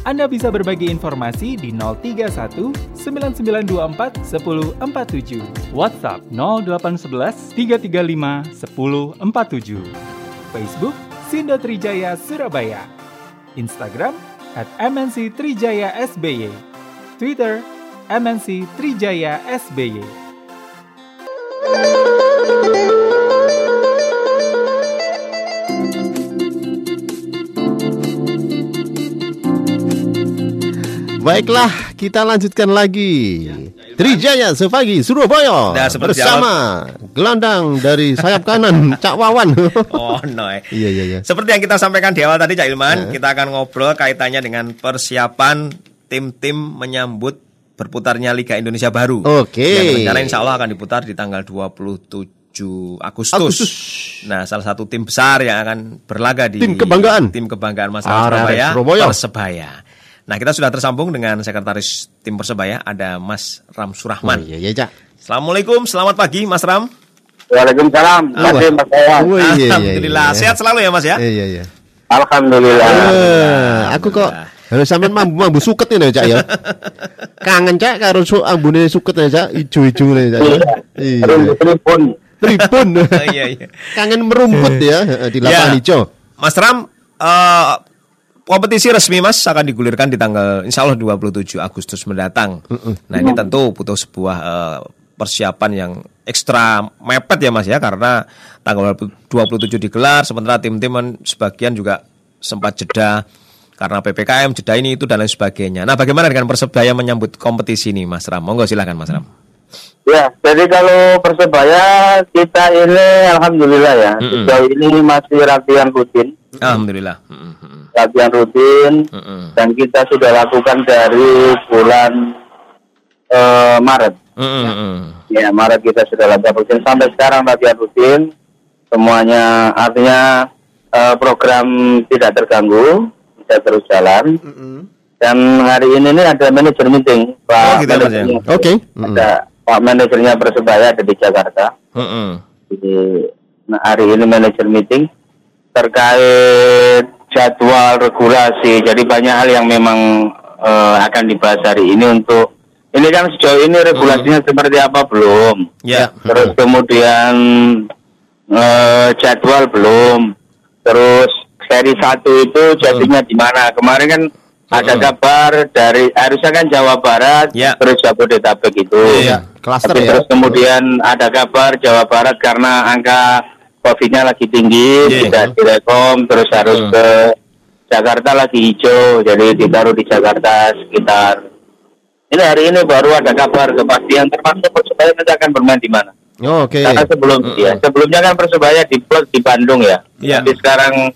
Anda bisa berbagi informasi di 031 9924 1047. WhatsApp 0811 335 1047. Facebook Sindo Trijaya Surabaya. Instagram at MNC Trijaya SBY. Twitter MNC Trijaya SBY. Baiklah, kita lanjutkan lagi. Trijaya Sevagi Surabaya Nah, bersama gelandang dari sayap kanan Cak Wawan. Oh no. eh. Iya iya iya. Seperti yang kita sampaikan di awal tadi Cak Ilman, kita akan ngobrol kaitannya dengan persiapan tim-tim menyambut berputarnya Liga Indonesia baru. Oke. Yang rencana insya Allah akan diputar di tanggal 27 Agustus. Agustus. Nah, salah satu tim besar yang akan berlaga di Tim kebanggaan. Tim kebanggaan Mas Surabaya, Surabaya. Persebaya. Nah, kita sudah tersambung dengan sekretaris tim Persebaya ada Mas Ram Oh, Surahman. iya iya Cak. Assalamualaikum, selamat pagi Mas Ram. Waalaikumsalam. Terima kasih Mas Ayah. Oh, iya, iya, iya, Alhamdulillah, iya. sehat selalu ya Mas ya. Iya iya. Alhamdulillah. Eh, aku kok harus sampean mambu mambu suket ini Cak ya. Kangen Cak karo su ambune suket ya Cak, ijo-ijo ne Cak. ya. Iya. Tribun. Tribun. Oh, iya, iya. Kangen merumput ya di lapangan Ya. hijau. Mas Ram, eh, kompetisi resmi Mas akan digulirkan di tanggal Insya Allah 27 Agustus mendatang. Nah ini tentu butuh sebuah eh, persiapan yang ekstra mepet ya Mas ya karena tanggal 27 digelar sementara tim-tim sebagian juga sempat jeda karena PPKM jeda ini itu dan lain sebagainya. Nah bagaimana dengan Persebaya menyambut kompetisi ini Mas Ram? Monggo silakan Mas Ram. Ya, jadi kalau Persebaya kita ini Alhamdulillah ya. Mm-mm. Sejauh ini masih latihan rutin. Alhamdulillah. Mm, mm, mm. Latihan rutin. Mm-mm. Dan kita sudah lakukan dari bulan eh, Maret. Mm, mm, mm. Ya, Maret kita sudah latihan rutin. Sampai sekarang latihan rutin. Semuanya artinya eh, program tidak terganggu. Bisa terus jalan. Dan hari ini nih ada manajer meeting. Oh, gitu ya, ya? Oke. Mm. Ada Pak manajernya Persebaya ada di Jakarta. Mm, mm. Jadi nah, hari ini manajer meeting terkait jadwal regulasi. Jadi banyak hal yang memang eh, akan dibahas hari ini untuk ini kan sejauh ini regulasinya seperti apa belum. Ya. Terus kemudian eh, jadwal belum. Terus seri satu itu jadinya di mana? Kemarin kan ada kabar dari harusnya kan Jawa Barat, Ya. terus Jabodetabek itu. Iya, klaster Tapi ya. terus kemudian ada kabar Jawa Barat karena angka COVID-nya lagi tinggi, Iya. tidak direkom, terus harus ke Jakarta lagi hijau, jadi ditaruh di Jakarta sekitar. Ini hari ini baru ada kabar kepastian termasuk Persebaya nanti akan bermain di mana. Oh, Oke. Karena sebelum ya, sebelumnya kan Persebaya di di Bandung ya. Iya. Tapi sekarang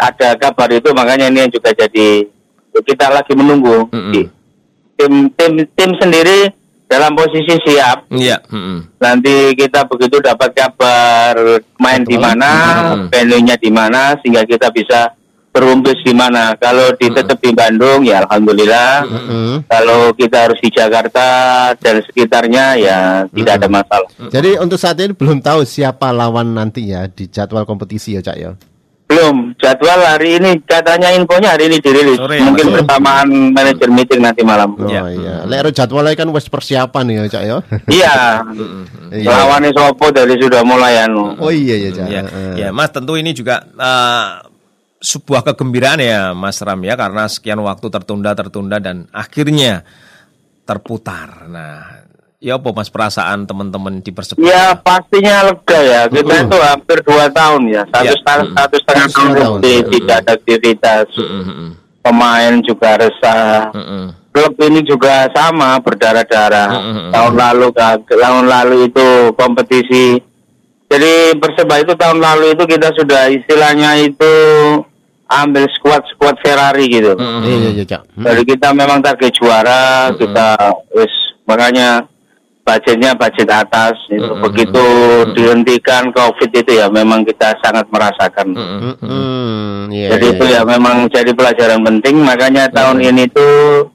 ada kabar itu makanya ini yang juga jadi kita lagi menunggu. Mm-mm. Tim tim tim sendiri dalam posisi siap. Iya. mm, mm. Nanti kita begitu dapat kabar main di mana, Mm-mm. venue-nya di mana sehingga kita bisa berumpis di mana. Kalau di tetap di Bandung ya alhamdulillah. Mm. Kalau kita harus di Jakarta dan sekitarnya ya tidak ada masalah. Jadi untuk saat ini belum tahu siapa lawan nanti ya di jadwal kompetisi ya Cak ya. Belum jadwal hari ini katanya infonya hari ini dirilis. Sore ya, Mungkin Mas? bersamaan manajer meeting nanti malam. Oh Iya. iya. Lek jadwalnya kan wis persiapan ya Cak ya. Iya. Iya. Lawannya Sopo dari sudah mulai anu. Oh iya iya Cak. Ya, ya, Mas tentu ini juga eh, sebuah kegembiraan ya Mas Ram ya karena sekian waktu tertunda tertunda dan akhirnya terputar. Nah, ya apa Mas perasaan teman-teman di Ya Persebaya? pastinya lega ya. Kita itu hampir dua tahun ya. Satu Ya. setengah satu setengah tahun setengah tahun. lebih tidak ada aktivitas. Mm, mm, mm, Pemain juga resah. mm, mm. Klub ini juga sama berdarah-darah. Mm-mm. Tahun lalu tahun lalu itu kompetisi. Jadi persebaya itu tahun lalu itu kita sudah istilahnya itu ambil squad squad Ferrari gitu. Mm, Iya iya iya. Hmm. Jadi kita memang target juara, kita wis makanya budgetnya budget atas. Itu. Mm-mm. Begitu dihentikan COVID itu ya memang kita sangat merasakan. Mm-mm. Hmm, iya, Jadi iya, itu iya. ya memang jadi pelajaran penting. Makanya tahun ini tuh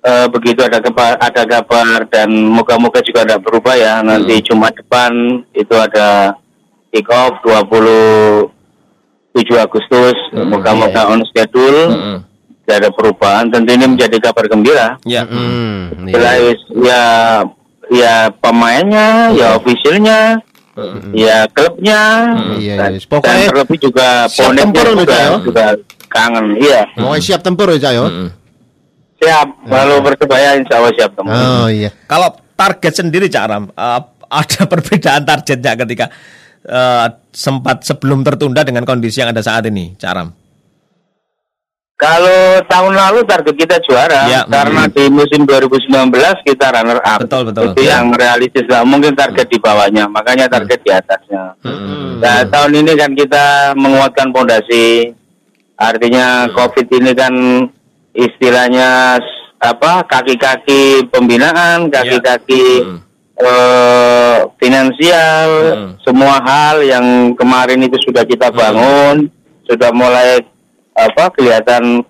eh, begitu ada kabar, ada kabar dan moga-moga juga ada berubah ya. Nanti Jumat depan itu ada kick off 27 Agustus. Moga-moga on schedule. Mm-mm. Tidak ada perubahan. Tentu ini menjadi kabar gembira. Ya. Hmm, iya. Jelas ya ya pemainnya, ya ofisialnya, ya klubnya, Iya, dan, iya. Pokoknya dan terlebih juga siap boneknya tempur juga, ya? juga kangen. Iya, Mau siap tempur ya, Cak, ya? Mm-mm. siap. Kalau persebaya insya Allah siap teman. Oh iya. Kalau target sendiri Cak Ram, eh, ada perbedaan targetnya ketika eh, sempat sebelum tertunda dengan kondisi yang ada saat ini, Cak Ram. Kalau tahun lalu target kita juara, Ya, karena di musim 2019 kita runner up. Betul, betul. Itu Ya. yang realistis lah. Mungkin target di bawahnya, makanya target di atasnya. Hmm. Nah, tahun ini kan kita menguatkan fondasi. Artinya COVID ini kan istilahnya apa kaki-kaki pembinaan, kaki-kaki Hmm. eh, finansial, Hmm. semua hal yang kemarin itu sudah kita bangun, sudah mulai apa kelihatan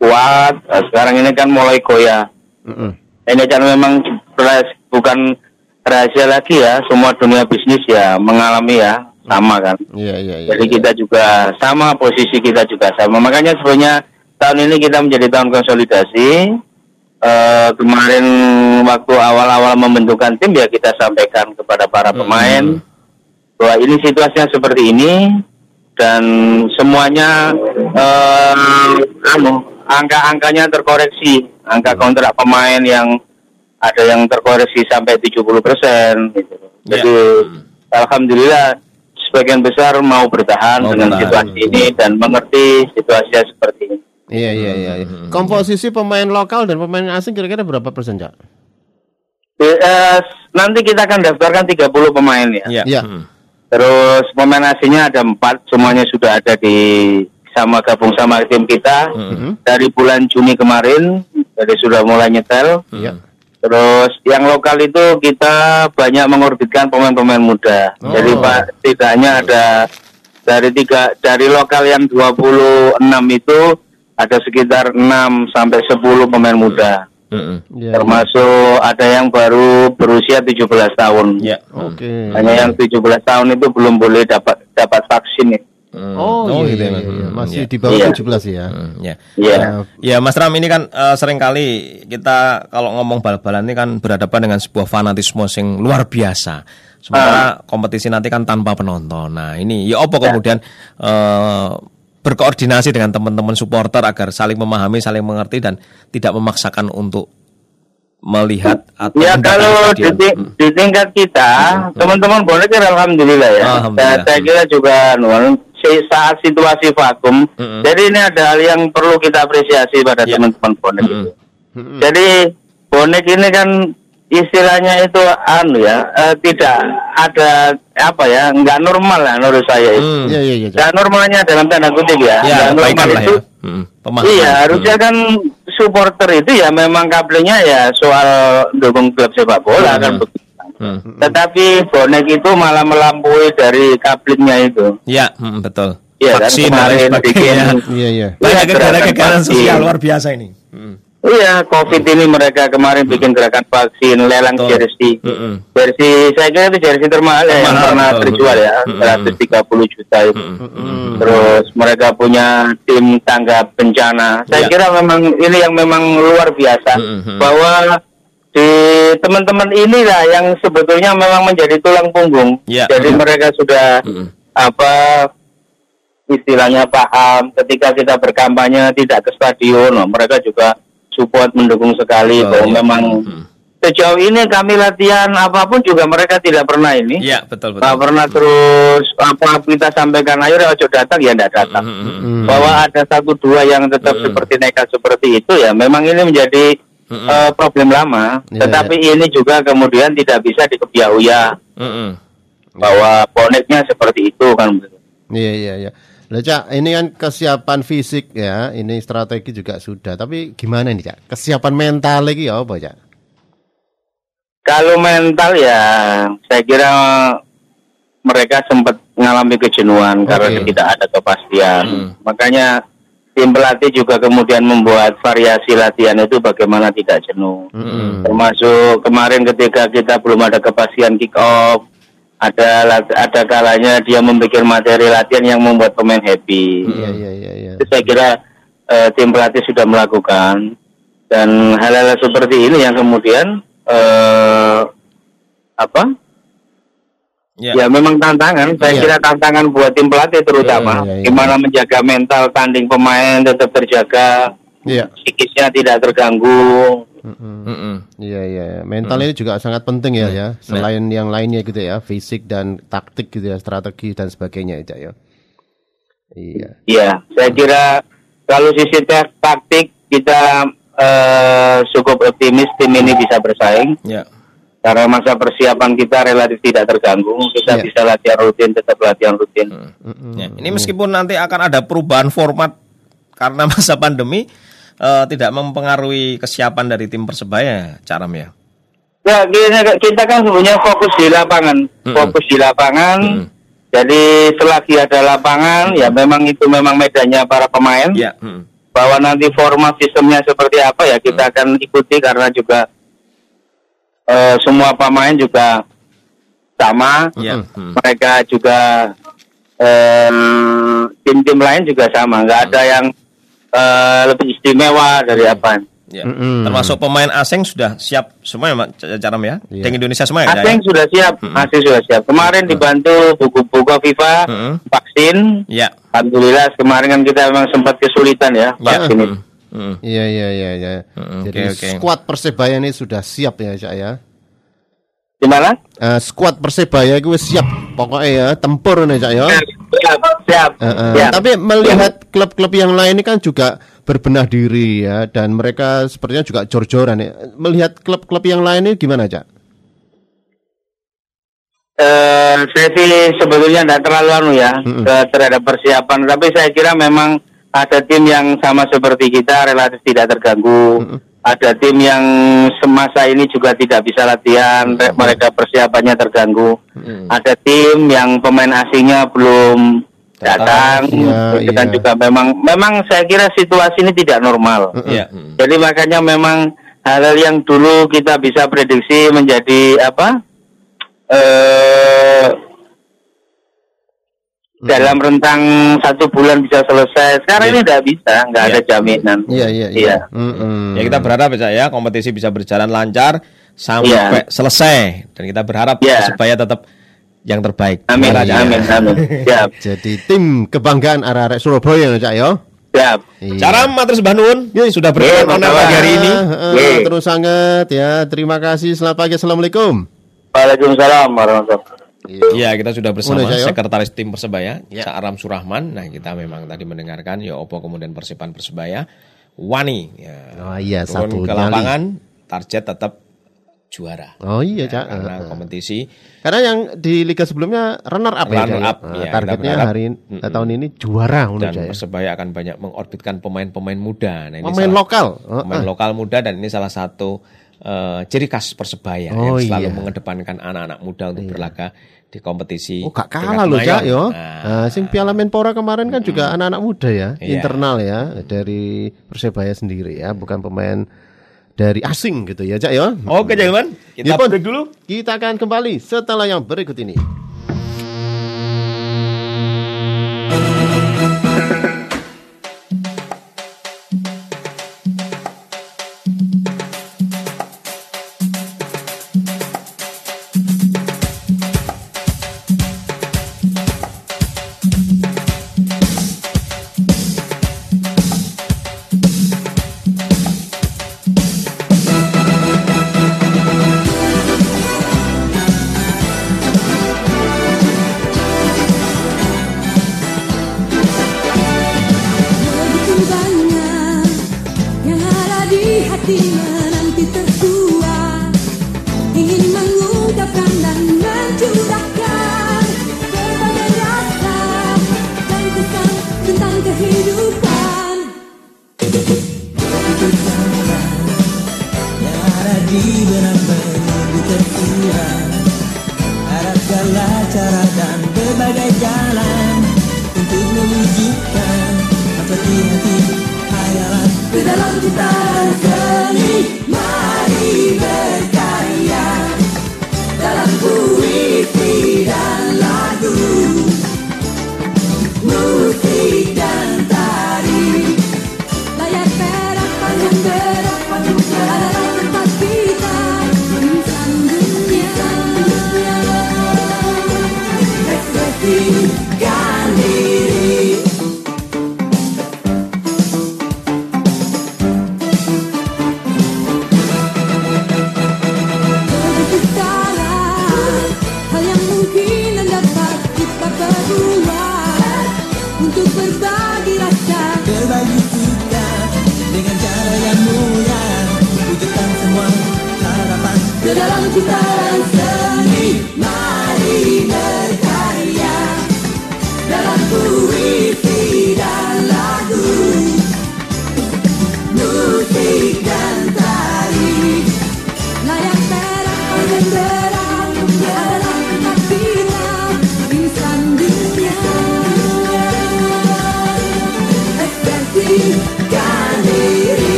kuat. Nah, sekarang ini kan mulai goyah. Mm-mm. Ini kan memang bukan rahasia lagi ya, semua dunia bisnis ya mengalami ya sama kan. Iya, iya, iya. Jadi iya. kita juga sama posisi kita juga sama. Makanya sebenarnya tahun ini kita menjadi tahun konsolidasi. Eh, kemarin waktu awal-awal membentukkan tim ya kita sampaikan kepada para pemain bahwa ini situasinya seperti ini dan semuanya eh, anu, angka-angkanya terkoreksi. Angka kontrak pemain yang ada yang terkoreksi sampai 70 persen. Gitu. Ya. Jadi alhamdulillah sebagian besar mau bertahan Mau dengan bertahan. situasi ini dan mengerti situasinya seperti ini. Iya, iya, iya. iya. Komposisi pemain lokal dan pemain asing kira-kira berapa persen, Cak? Eh, nanti kita akan daftarkan 30 pemain ya. Ya. Iya. Mm. Terus pemain asingnya ada empat, semuanya sudah ada di sama gabung sama tim kita Mhm. dari bulan Juni kemarin, jadi sudah mulai nyetel. Iya. Terus yang lokal itu kita banyak mengorbitkan pemain-pemain muda. Oh. Jadi Pak tidaknya ada dari tiga dari lokal yang 26 itu ada sekitar 6 sampai 10 pemain muda. Mm-mm. Iya. Termasuk ada yang baru berusia 17 tahun. Ya. Oke. Hanya yang 17 tahun itu belum boleh dapat dapat vaksin. ya. Mm. Oh, iya, gitu iya, ya, Mas. iya. Mm, Masih ya. di bawah Iya. 17 ya. Mm, ya. Iya. Nah, Ya Mas Ram ini kan eh, sering kali kita kalau ngomong bal-balan ini kan berhadapan dengan sebuah fanatisme yang luar biasa. Sementara kompetisi nanti kan tanpa penonton. Nah ini ya apa kemudian eh, berkoordinasi dengan teman-teman supporter agar saling memahami, saling mengerti dan tidak memaksakan untuk melihat atau Ya kalau di, stadion. ti- Mm. di tingkat kita, teman-teman bonek alhamdulillah ya. Alhamdulillah. Saya, saya kira juga nuan, saat situasi vakum. Mm-mm. Jadi ini ada hal yang perlu kita apresiasi pada Ya. teman-teman bonek itu. mm-mm. Jadi bonek ini kan istilahnya itu anu ya, eh, tidak ada apa ya, nggak normal lah menurut saya itu. Hmm. Iya, iya, iya. Nggak normalnya dalam tanda kutip ya. Ya, Nggak baikkan lah itu ya. Mm, pemahaman. Iya, harusnya kan supporter itu ya memang kaplenya ya soal dukung klub sepak bola Hmm. kan begitu. Hmm. Tetapi bonek itu malah melampaui dari kaplenya itu. Ya, mm, betul. Iya kan, Vaksin kemarin sebagainya. bikin- Iya, iya. Banyak Iya, gerakan sosial vaksin. luar biasa ini. Mm. Iya, COVID ini mereka kemarin bikin gerakan vaksin, lelang Betul. jersey. Mm-mm. Jersey, saya kira itu jersey termahal ya, yang pernah terjual ya, Mm-mm. 130 juta itu. Mm-mm. Terus mereka punya tim tanggap bencana. Saya Ya. kira memang ini yang memang luar biasa Mm-mm. bahwa di teman-teman inilah yang sebetulnya memang menjadi tulang punggung. Ya. Jadi Mm. mereka sudah Mm-mm. apa istilahnya paham ketika kita berkampanye tidak ke stadion, mereka juga support mendukung sekali Betul, bahwa ya. memang Mm. sejauh ini kami latihan apa pun juga mereka tidak pernah ini. Iya, betul betul. Nggak pernah terus apa kita sampaikan ayo ojo datang ya tidak datang. Mm, mm, mm. Hmm. Bahwa ada satu dua yang tetap Mm. seperti nekat seperti itu ya memang ini menjadi Mm, mm. eh, problem lama. Iya, Tetapi ini juga kemudian tidak bisa dikebiauya Mm, mm. bahwa boneknya seperti itu kan. Iya iya iya. Lah Cak, ini kan kesiapan fisik ya, ini strategi juga sudah. Tapi gimana nih Cak? Kesiapan mental lagi ya apa Cak? Kalau mental ya, saya kira mereka sempat mengalami kejenuhan karena Oke. tidak ada kepastian. Makanya tim pelatih juga kemudian membuat variasi latihan itu bagaimana tidak jenuh. Mm-mm. Termasuk kemarin ketika kita belum ada kepastian kick off, ada ada kalanya dia membuat materi latihan yang membuat pemain happy. Iya iya iya iya. Itu saya kira eh, tim pelatih sudah melakukan dan hal-hal seperti ini yang kemudian eh, apa? Ya. Ya memang tantangan. Saya Iya. kira tantangan buat tim pelatih terutama Iya, iya, iya. gimana menjaga mental tanding pemain tetap terjaga, Iya. psikisnya tidak terganggu. Mm-mm. Iya iya, mental ini juga sangat penting ya ya. Selain yang lainnya gitu ya, fisik dan taktik gitu ya, strategi dan sebagainya ya, Cak, ya. Iya. Iya, saya kira kalau sisi taktik kita eh, cukup optimis tim ini bisa bersaing. Ya. Karena masa persiapan kita relatif tidak terganggu, kita Iya. bisa latihan rutin, tetap latihan rutin. Mm-mm. Ya, ini meskipun nanti akan ada perubahan format karena masa pandemi eh, tidak mempengaruhi kesiapan dari tim Persebaya, Caram ya. Ya, kita, kan sebenarnya fokus di lapangan, fokus di lapangan. Jadi selagi ada lapangan, ya memang itu memang medannya para pemain. Ya. mm. Bahwa nanti format sistemnya seperti apa ya kita akan ikuti karena juga eh, semua pemain juga sama. Mm. Mereka juga tim-tim lain juga sama, nggak ada yang eh, lebih istimewa dari apa. Ya. Mm-mm. Termasuk pemain asing sudah siap semua ya, Mak Caram ya. Iya. Dengan Indonesia semua ya. Asing sudah siap, asing sudah siap. Kemarin dibantu buku-buku FIFA, Mm-mm. vaksin. Ya. Alhamdulillah kemarin kan kita memang sempat kesulitan ya Ya. vaksin itu. mm. Mm. Iya iya iya iya. Jadi oke. skuad Persebaya ini sudah siap ya, Cak ya. Gimana? Eh, skuad Persebaya itu wis siap pokoknya ya tempur nih Cak ya. Siap, siap, Eh, eh. siap. Tapi melihat klub-klub yang lain ini kan juga berbenah diri ya dan mereka sepertinya juga jor-joran ya. Melihat klub-klub yang lain ini gimana Cak? Eh, saya sih sebetulnya tidak terlalu anu ya Mm-mm. ke- terhadap persiapan, tapi saya kira memang ada tim yang sama seperti kita relatif tidak terganggu. Ada tim yang semasa ini juga tidak bisa latihan, re- mereka persiapannya terganggu. Ada tim yang pemain asingnya belum datang, Iya, itu kan iya. juga memang memang saya kira situasi ini tidak normal. Ya. mm. Jadi makanya memang hal-hal yang dulu kita bisa prediksi menjadi apa? Eh dalam rentang satu bulan bisa selesai. Sekarang ini tidak bisa, nggak ada Iya. jaminan. Iya iya iya. Mm-mm. Ya kita berharap ya, ya kompetisi bisa berjalan lancar sampai selesai dan kita berharap Iya. Persebaya tetap yang terbaik. Amin, ya? amin, amin. Siap, Jadi tim kebanggaan arek-arek Surabaya ya Cak ya. siap. Iya. Cara matur sembah nuwun sudah Iya, berkenan online masalah. pagi hari ini. Iya. terus sangat ya. Terima kasih. Selamat pagi. Assalamualaikum. Waalaikumsalam warahmatullahi wabarakatuh. Iya, kita sudah bersama Udah, Cak, ya? sekretaris tim Persebaya, Cak Aram Surahman. Nah, kita memang tadi mendengarkan ya opo kemudian Persipan Persebaya Wani ya. Oh iya satu turun ke nyali. lapangan target tetap juara. Oh iya Cak. Karena Ah, ah. kompetisi Karena yang di liga sebelumnya runner up ya. Runner Cak, ya? up, iya, kita targetnya berharap. hari Mm-mm. tahun ini juara dan Cak, ya. Persebaya akan banyak mengorbitkan pemain-pemain muda. Nah, ini Pemain salah- lokal. Pemain ah. lokal muda dan ini salah satu eh, ciri khas Persebaya Oh, yang selalu iya. mengedepankan anak-anak muda untuk berlaga di kompetisi. Oh gak kalah loh. Cak yo. Nah, Nah, sing Piala Menpora kemarin kan juga anak-anak muda ya, Iya. internal ya dari Persebaya sendiri ya, bukan pemain dari asing gitu ya Cak ya. Oke, jangan kita Ya, break dulu. Kita akan kembali setelah yang berikut ini. Kebenaran yang ada di benak ini terkurang Ada segala cara dan berbagai jalan Untuk mewujudkan apa hati hayalan Ke dalam ciptaan seni.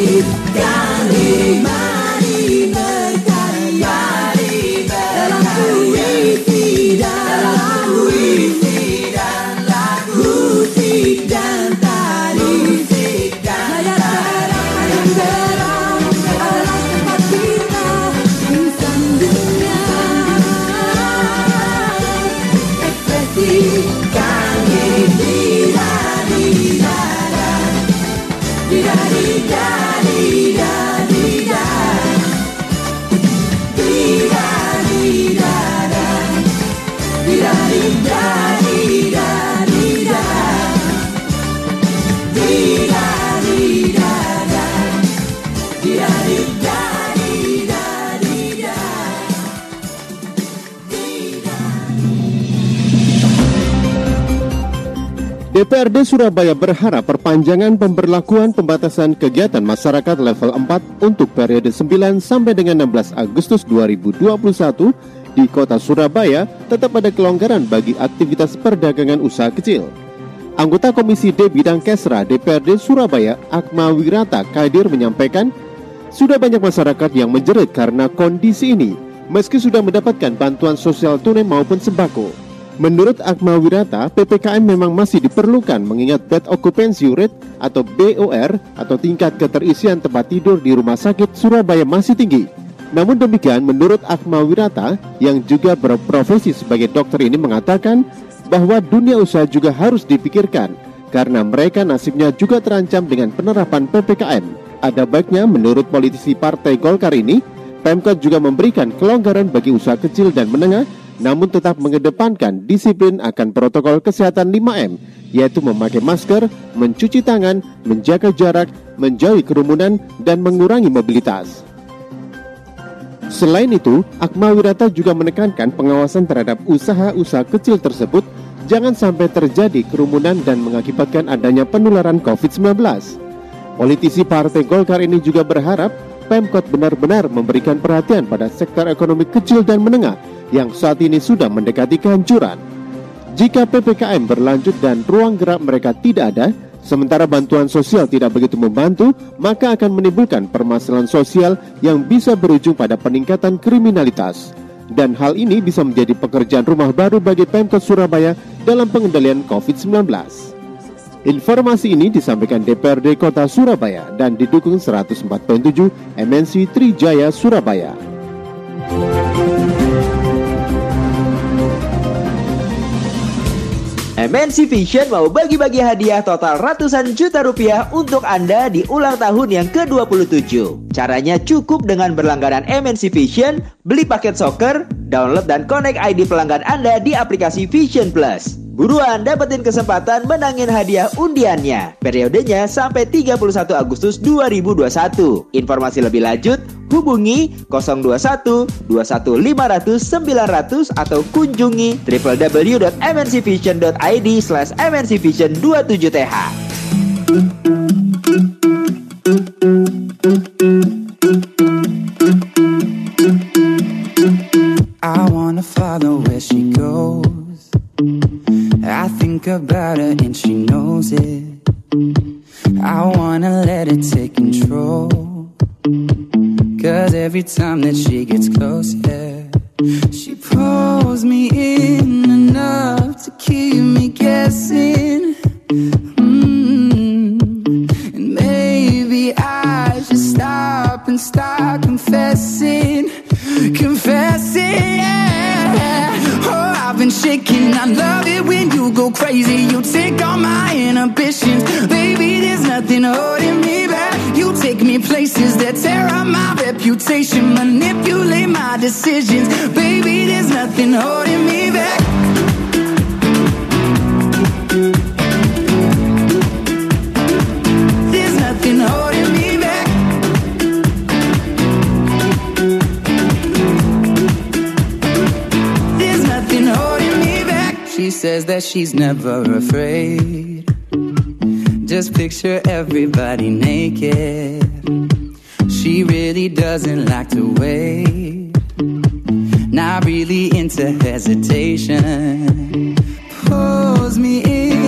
Italy. DPRD Surabaya berharap perpanjangan pemberlakuan pembatasan kegiatan masyarakat level 4 untuk periode 9 sampai dengan 16 Agustus 2021 di kota Surabaya tetap ada kelonggaran bagi aktivitas perdagangan usaha kecil. Anggota Komisi D Bidang Kesra DPRD Surabaya Akma Wirata Kadir menyampaikan sudah banyak masyarakat yang menjerit karena kondisi ini meski sudah mendapatkan bantuan sosial tunai maupun sembako. Menurut Akma Wirata, PPKM memang masih diperlukan mengingat bed occupancy rate atau BOR atau tingkat keterisian tempat tidur di rumah sakit Surabaya masih tinggi. Namun demikian, menurut Akma Wirata yang juga berprofesi sebagai dokter ini mengatakan bahwa dunia usaha juga harus dipikirkan karena mereka nasibnya juga terancam dengan penerapan PPKM. Ada baiknya menurut politisi Partai Golkar ini, Pemkot juga memberikan kelonggaran bagi usaha kecil dan menengah namun tetap mengedepankan disiplin akan protokol kesehatan 5M, yaitu memakai masker, mencuci tangan, menjaga jarak, menjauhi kerumunan, dan mengurangi mobilitas. Selain itu, Akma Wirata juga menekankan pengawasan terhadap usaha-usaha kecil tersebut jangan sampai terjadi kerumunan dan mengakibatkan adanya penularan COVID-19. Politisi Partai Golkar ini juga berharap Pemkot benar-benar memberikan perhatian pada sektor ekonomi kecil dan menengah yang saat ini sudah mendekati kehancuran. Jika PPKM berlanjut dan ruang gerak mereka tidak ada, sementara bantuan sosial tidak begitu membantu, maka akan menimbulkan permasalahan sosial yang bisa berujung pada peningkatan kriminalitas. Dan hal ini bisa menjadi pekerjaan rumah baru bagi Pemkot Surabaya dalam pengendalian COVID-19. Informasi ini disampaikan DPRD Kota Surabaya dan didukung 104.7 MNC Trijaya Surabaya. MNC Vision mau bagi-bagi hadiah total ratusan juta rupiah untuk Anda di ulang tahun yang ke-27. Caranya cukup dengan berlangganan MNC Vision, beli paket soccer, download dan connect ID pelanggan Anda di aplikasi Vision Plus. Buruan dapetin kesempatan menangin hadiah undiannya. Periodenya sampai 31 Agustus 2021. Informasi lebih lanjut hubungi 021 21500 900 atau kunjungi www.mncvision.id slash mncvision27th. Time that she gets close, yeah, she pulls me in enough to keep me guessing. Mm. And maybe I should stop and start confessing, confessing. Oh, I've been shaking. I love it when you go crazy. You take all my inhibitions, baby. There's nothing holding me back. You take me places that tear up my reputation, decisions, baby. There's nothing holding me back. There's nothing holding me back. There's nothing holding me back. She says that she's never afraid. Just picture everybody naked. She really doesn't like to wait. Not really into hesitation. Pulls me in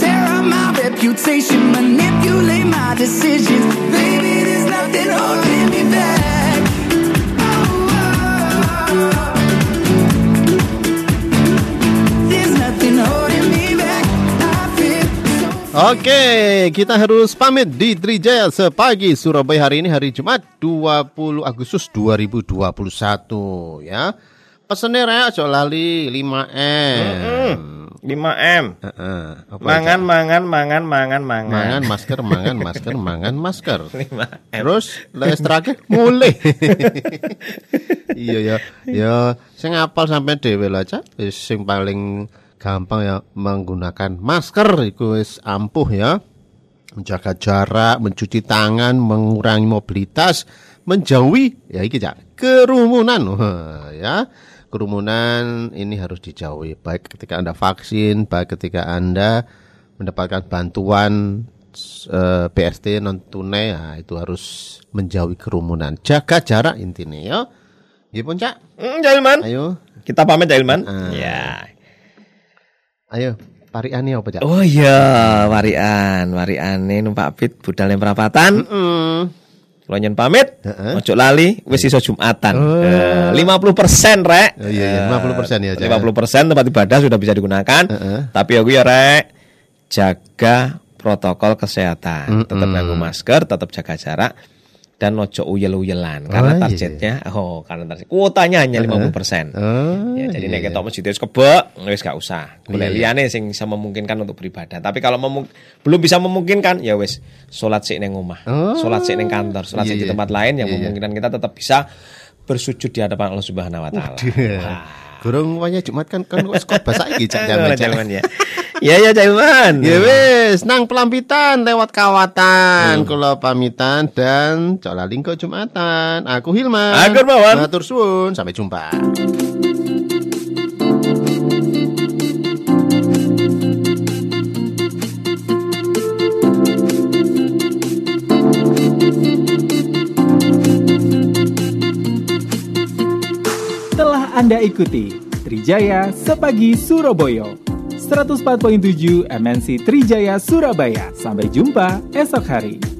tear up my reputation, manipulate my decisions, baby. There's nothing holding me back. Oh, oh, oh. There's nothing holding me back. I feel so Oke, kita harus pamit di Trijaya sepagi Surabaya hari ini hari Jumat 20 Agustus 2021 ya. Pesennya aja lali 5M. 5M. Heeh. Apa Mangan, aja? mangan, mangan, mangan, mangan. mangan masker, mangan masker, mangan masker. 5M. Terus les terakhir mulai. iya ya. Ya sing apal sampai dhewe lah Cak. Sing paling gampang ya menggunakan masker iku wis ampuh ya. Menjaga jarak, mencuci tangan, mengurangi mobilitas, menjauhi ya iki Cak, kerumunan. Ya. Kerumunan ini harus dijauhi baik ketika Anda vaksin, baik ketika Anda mendapatkan bantuan eh, BST non tunai ya, itu harus menjauhi kerumunan. Jaga jarak intinya ya. Nggih pun Cak. Hmm, Jailman. Ayo, Kita pamit Jailman. Ah. Ya. ayo pariane apa Cak? Oh iya, warian, wariane numpak pit budal yang perapatan. Mm. Kalau nyen pamit, ojo lali, wis iso Jumatan. Oh. Eh, 50% rek. Oh, iya, iya, 50% ya, Cak. 50% tempat ibadah sudah bisa digunakan. Heeh. Tapi aku ya rek jaga protokol kesehatan. Tetap nganggo masker, tetap jaga jarak dan ojo uyel-uyelan karena Oh, iya. targetnya oh karena target kuotanya hanya 50%. Oh, Ya, jadi iya, nek iya. ketok masjid wis kebek, wis gak usah. Golek Iya, liyane sing bisa memungkinkan untuk beribadah. Tapi kalau memung- belum bisa memungkinkan, ya wis salat sik ning omah. Oh. Salat sik ning kantor, salat Iya, sik di iya. tempat lain yang Iya, iya. memungkinkan kita tetap bisa bersujud di hadapan Allah Subhanahu wa taala. Gurung wanya Jumat kan kan wis khotbah saiki Cak jaman, ya. Iya ya Caiman. Ya wis, nang pelampitan lewat kawatan. Hmm. Kula pamitan dan colalingko Jumatan. Aku Hilman. Aku Bawan. Matur suwun, sampai jumpa. Telah Anda ikuti Trijaya Sepagi Surabaya 104.7 MNC Trijaya Surabaya. Sampai jumpa esok hari.